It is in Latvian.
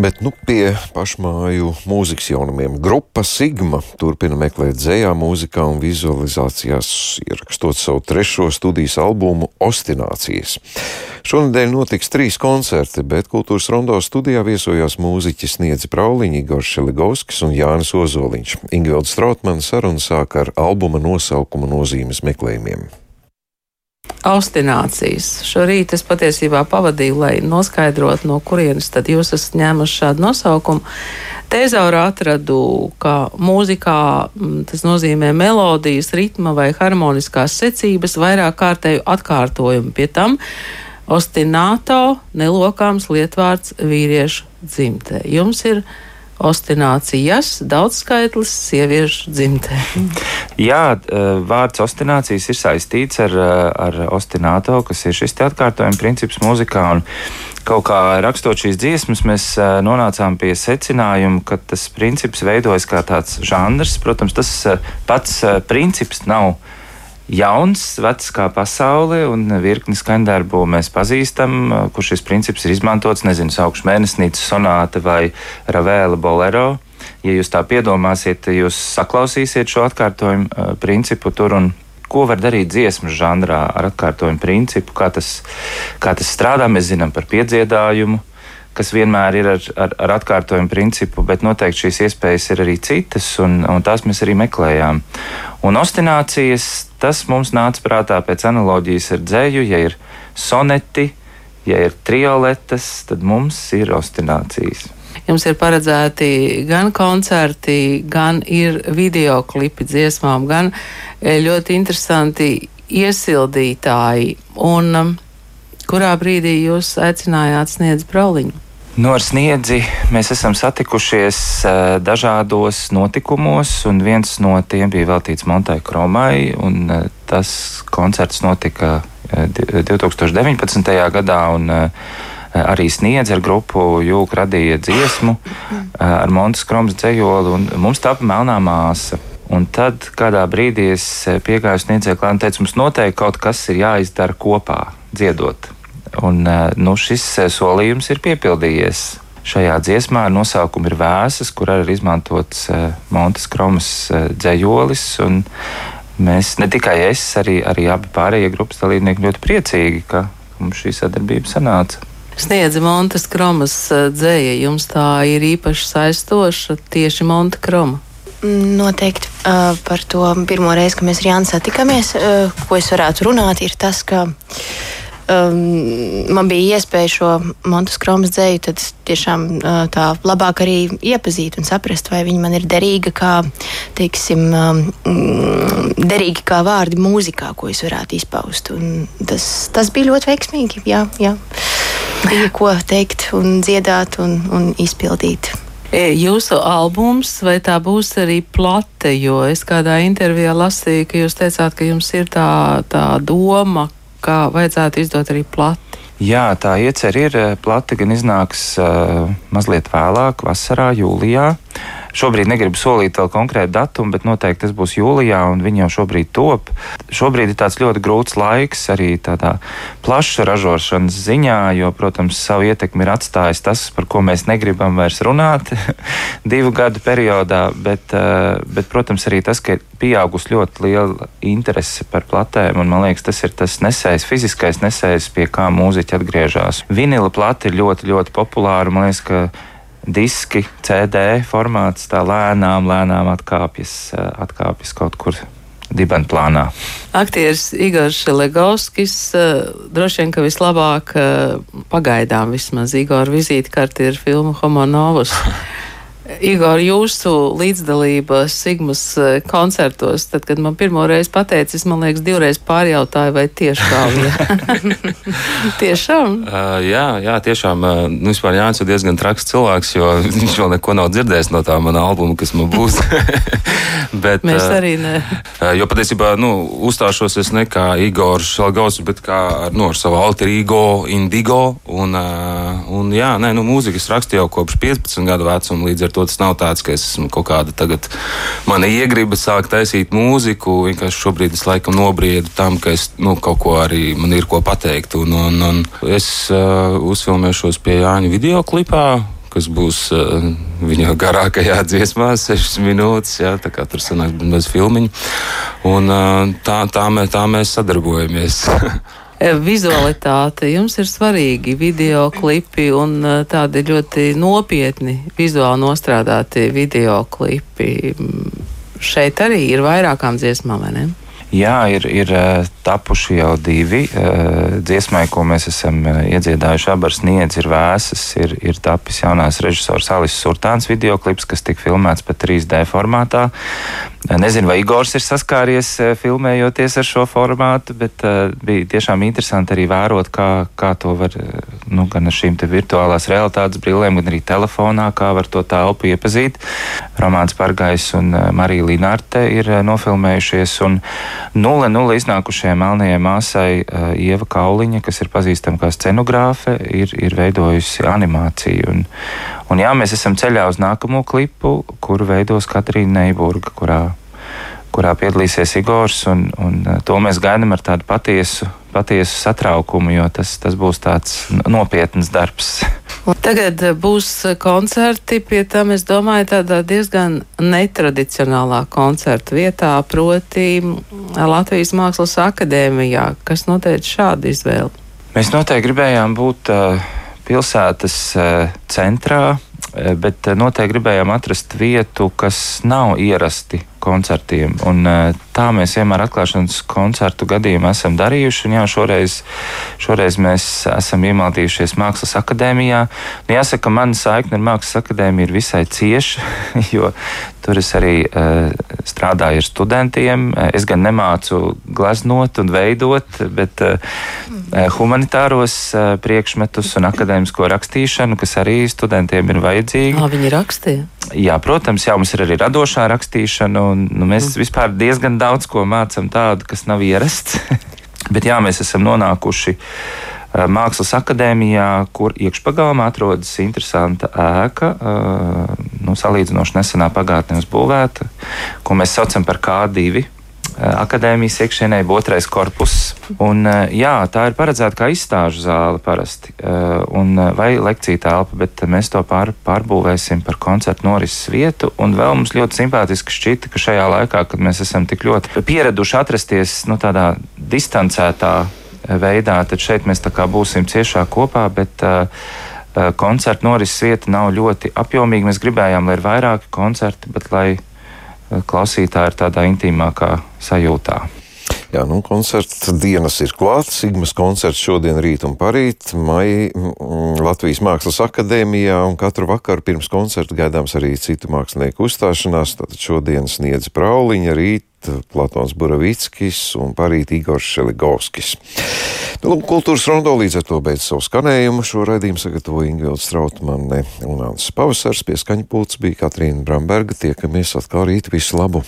Bet nu, pie pašmāju mūzikas jaunumiem grupa Sigma turpina meklēt dzējā, mūzikā un vizualizācijās, ierakstot savu trešo studijas albumu Ostinācijas. Šonadēļ notiks trīs koncerti, bet kultūras rondo studijā viesojās mūziķis Sniedzi Prauliņa, Igors Šeligovskis un Jānis Ozoliņš. Ingvilds Strautmans sarunu sāk ar albuma nosaukuma nozīmes meklējumiem. Austinācijas. Šorīt es patiesībā pavadīju, lai noskaidrotu, no kurienes tad jūs esat ņēmuši šādu nosaukumu. Tezauru atradu, ka mūzikā tas nozīmē melodijas, ritma vai harmoniskās secības, vairāk kārtēju atkārtojumu. Pie tam ostināto nelokāms lietvārds vīriešu dzimtē. Jums ir ostinācijas, daudzskaitlis sieviešu dzimtē. Jā, vārds ostinācijas ir saistīts ar, ar ostināto, kas ir šis atkārtojuma princips mūzikā. Un kaut kā rakstot šīs dziesmas, mēs nonācām pie secinājuma, ka tas princips veidojas kā tāds žanrs. Protams, tas pats princips nav jauns, vecs kā pasaule, un virkni skaņdarbu mēs pazīstam, kur šis princips ir izmantots, nezinu, saukšu mēnesnīcas sonāte vai ravēla bolero. Ja jūs tā piedomāsiet, jūs saklausīsiet šo atkārtojumu uh, principu tur un ko var darīt dziesmu žanrā ar atkārtojumu principu, kā tas, kā tas strādā. Mēs zinām par piedziedājumu, kas vienmēr ir ar, ar, ar atkārtojumu principu, bet noteikti šīs iespējas ir arī citas, un, un tās mēs arī meklējām. Un ostinācijas, tas mums nāca prātā pēc analoģijas ar dzēju, ja ir soneti, ja ir trioletes, tad mums ir ostinācijas. Jums ir paredzēti gan koncerti, gan ir video klipi dziesmām, gan eh, ļoti interesanti iesildītāji. Un, um, kurā brīdī jūs aicinājāt sniedz brauliņu? No nu, ar sniedzi mēs esam satikušies uh, dažādos notikumos, un viens no tiem bija veltīts Montai Kromai. Uh, tas koncerts notika uh, 2019. gadā, un arī sniedz ar grupu Jūka radīja dziesmu ar Montas Kromas dzējoli, un mums tapa melnā māsa. Un tad kādā brīdī es piegāju sniedzēju klāte un teicu, mums noteikti kaut kas ir jāizdara kopā, dziedot. Un, nu, šis solījums ir piepildījies. Šajā dziesmā ar nosaukumu ir vēsas, kur arī ir izmantots Montes Kromas dzējolis. Mēs, ne tikai es, arī, arī abi pārējie grupas dalībnieki ļoti priecīgi, ka mums šī sadarbība sanāca. Sniedza Montes Kromas dzēja, jums tā ir īpaši saistoša tieši Monte Kroma. Noteikti uh, par to pirmo reizi, kad mēs ar Jānu satikāmies, uh, ko es varētu runāt, ir tas, ka uh, um, man bija iespēja šo Montes Kromas dzēju tiešām uh, tā labāk arī iepazīt un saprast, vai viņa man ir derīga kā, teiksim, um, derīga kā vārdi mūzikā, ko es varētu izpaust. Un tas, tas bija ļoti veiksmīgi, jā, jā. Bija ko teikt un dziedāt un, un izpildīt. E, jūsu albums, vai tā būs arī plate? Jo es kādā intervijā lasīju, ka jūs teicāt, ka jums ir tā, tā doma, ka vajadzētu izdot arī plati. Jā, tā iecer ir plati, gan iznāks uh, mazliet vēlāk, vasarā, jūlijā. Uh, Šobrīd negribu solīt vēl konkrētu datumu, bet noteikti tas būs jūlijā, un viņi jau šobrīd top. Šobrīd ir tāds ļoti grūts laiks arī tādā plaša ražošanas ziņā, jo, protams, savu ietekmi ir atstājis tas, par ko mēs negribam vairs runāt divu gadu periodā, bet, eh, bet, protams, arī tas, ka ir pieaugusi ļoti liela interese par platēm, un man liekas, tas ir tas nesējs, fiziskais nesējs, pie kā mūziķi atgriežas. Vinila plata ir ļoti, ļoti populāra. Man liekas, ka diski, CD formāts tā lēnām, lēnām atkāpjas, eh, atkāpjas kaut kur dibenplānā. Aktieris Igors Legovskis eh, droši vien, ka vislabāk eh, pagaidām vismaz Igora vizītkarte ir filma Homo Novus. Igor, jūsu līdzdalība Sigmas eh, koncertos, tad, kad man pirmo reizi pateica, es man liekas, divreiz pārjautāju, vai ir. tiešām? Uh, jā, jā, tiešām. Uh, nu, vispār Jānis ir diezgan traks cilvēks, jo viņš vēl neko nav dzirdējis no tā mana albuma, kas man būs. bet, Mēs uh, arī ne. Uh, jo patiesībā, nu, uzstāšos es ne kā Igors Šalgaus, bet kā nu, ar savu alter ego, Indigo. Un, uh, un jā, nē, nu, mūzikas rakstīju jau kopš 15 gadu vecuma līdz ar to tas nav tāds, ka es esmu kaut kāda tagad mana iegriba sākt taisīt mūziku. Vienkārši šobrīd es laikam nobriedu tam, ka es nu, kaut ko arī man ir ko pateikt. Un, un, un es uh, uzfilmēšos pie Jāņa video klipā kas būs uh, viņa garākajā dziesmā, 6 minūtes. Jā, tā kā tur sanāks bez filmiņa. Un, uh, tā, tā, mē, tā mēs sadarbojamies. Vizualitāte jums ir svarīgi, video klipi un tādi ļoti nopietni vizuāli nostrādāti video klipi. Šeit arī ir vairākām dziesmām, vai ne? Jā, ir, ir tapuši jau divi. Dziesmai, ko mēs esam iedziedājuši, abas niedzes ir vēsas. Ir, ir tapis jaunās režisors Alis Surtāns video klips, kas tika filmēts pat 3D formātā. Nezinu, vai Igors ir saskāries filmējoties ar šo formātu, bet bija tiešām interesanti arī vērot, kā, kā to var nu, gan ar šīm virtuālās realitātes brillēm, gan arī telefonā, kā var to telpu iepazīt. Romāns Pargais un Marija Linārte ir nofilmējušies. Un, Nulle nulle iznākušajai melnajai māsai uh, Ieva Kauliņa, kas ir pazīstama kā scenogrāfe, ir, ir veidojusi animāciju. Un, un jā, mēs esam ceļā uz nākamo klipu, kuru veidos Katrīna Neiburga, kurā, kurā piedalīsies Igors. Un, un to mēs gaidām ar tādu patiesu, patiesu satraukumu, jo tas, tas būs tāds nopietns darbs. Tagad eh, būs koncerti, pie tam es domāju, tādā diezgan netradicionālā koncerta vietā, proti Latvijas Mākslas akadēmijā. Kas noteica šādu izvēli? Mēs noteikti gribējām būt uh, pilsētas uh, centrā, bet noteikti gribējām atrast vietu, kas nav ierasti koncertiem. Un, tā mēs vienmēr atklāšanas koncertu gadījumā esam darījuši. Un, jā, šoreiz, šoreiz mēs esam iemācījušies Mākslas akadēmijā. Nu, jāsaka, mana saikne ar Mākslas akadēmiju ir visai cieša, jo tur es arī uh, strādāju ar studentiem. Es gan nemācu gleznot un veidot, bet uh, humanitāros uh, priekšmetus un akadēmisko rakstīšanu, kas arī studentiem ir vajadzīgi. Kā viņi rakstīja? Jā, protams, jā, mums ir arī radošā rakstīšana, un nu, mēs mm. vispār diezgan daudz ko mācām tādu, kas nav ierasts. Bet jā, mēs esam nonākuši uh, Mākslas akadēmijā, kur iekšpagalmā atrodas interesanta ēka, uh, nu, salīdzinoši nesenā pagātnē uzbūvēta, ko mēs saucam par K2 Eh, akadēmijas iekšienē, otrais korpus. Un, eh, jā, tā ir paredzēta kā izstāžu zāle parasti, eh, un, vai lekcija telpa, bet mēs to pār, pārbūvēsim par koncertu norises vietu. Un vēl mums ļoti simpātiski šķita, ka šajā laikā, kad mēs esam tik ļoti pieraduši atrasties nu, tādā distancētā veidā, tad šeit mēs būsim ciešāk kopā. Bet, uh, koncerta norises vieta nav ļoti apjomīga. Mēs gribējām, lai ir vairāki koncerti, bet lai klausītāji ir tādā intīmākā sajūtā. Jā, nu, koncerta dienas ir klāts. Sigmas koncerts šodien, rīt un parīt Mai, mm, Latvijas Mākslas akadēmijā, katru vakaru pirms koncerta gaidāms arī citu mākslinieku uzstāšanās. Tātad šodien sniedz Brauliņa, rīt Platons Buravickis un parīt Igors Šeligovskis. Nu, kultūras rondo līdz ar to beidz savu skanējumu. Šo raidījumu sagatavoja Ingvilds Strautmane un Ants Pavasars. Pie skaņa pults bija Katrīna Bramberga. Tiekamies atkal rīt. Visu labu!